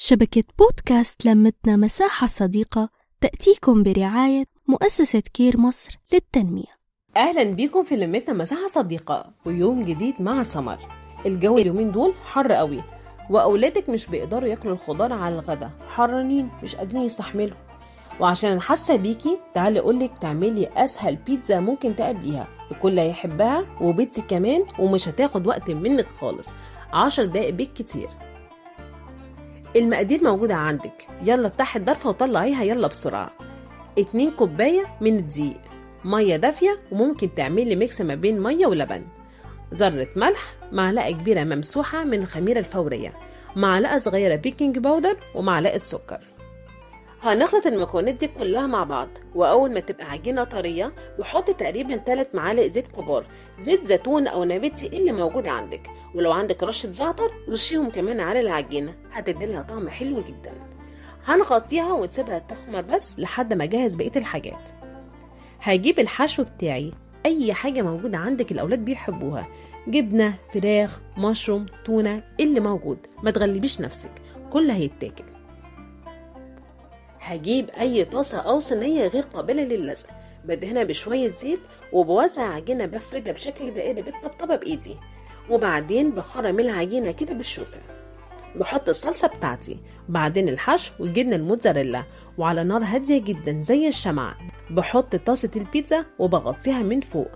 شبكة بودكاست لمتنا مساحة صديقة تأتيكم برعاية مؤسسة كير مصر للتنمية. أهلا بيكم في لمتنا مساحة صديقة ويوم جديد مع سمر. الجو اليومين دول حر قوي وأولادك مش بيقدروا ياكلوا الخضار على الغدا. حرانين مش قادرين يستحملوا. وعشان حاسة بيكي تعالي اقولك تعملي أسهل بيتزا ممكن تقابليها. الكل هيحبها وبيتزا كمان ومش هتاخد وقت منك خالص. عشر دقايق بالكتير. المقادير موجودة عندك. يلا افتحي الضرفة وطلعيها يلا بسرعة. اتنين كوباية من الدقيق مية دافية وممكن تعملي mix ما بين مية ولبن. ذرة ملح معلقة كبيرة ممسوحة من الخميرة الفورية. معلقة صغيرة baking powder ومعلقة سكر. هنخلط المكونات دي كلها مع بعض وأول ما تبقى عجينة طرية وحط تقريبا 3 معالق زيت كبار زيت زيتون أو نباتي اللي موجود عندك ولو عندك رشة زعتر رشيهم كمان على العجينة هتديلها طعم حلو جدا. هنغطيها ونسيبها تخمر بس لحد ما أجهز بقية الحاجات. هجيب الحشو بتاعي أي حاجة موجودة عندك الأولاد بيحبوها جبنة فراخ مشروم تونة اللي موجود ما تغلبيش نفسك كل هيتاكل هجيب أي طاسة أو صينية غير قابلة للزق بدهنها بشوية زيت وبوزع عجينة بفردها بشكل دائري بالطبطبة بإيدي. وبعدين بخرم العجينة كده بالشوكة. بحط الصلصة بتاعتي بعدين الحشو والجبنة الموتزاريلا وعلى نار هادية جدا زي الشمعة. بحط طاسة البيتزا وبغطيها من فوق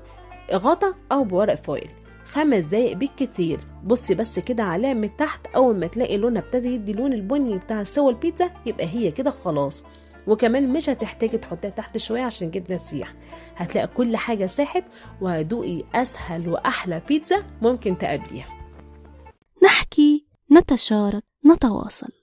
غطا أو بورق فويل. خمس دقايق بالكتير. بصي بس كده عليها من تحت أول ما تلاقي لونها ابتدى يدي لون البني بتاع سوا البيتزا يبقى هي كده خلاص. وكمان مش هتحتاجي تحطيها تحت شوية عشان الجبنه تسيح هتلاقي كل حاجة ساحت وهدوقي أسهل وأحلى بيتزا ممكن تقابليها. نحكي نتشارك نتواصل.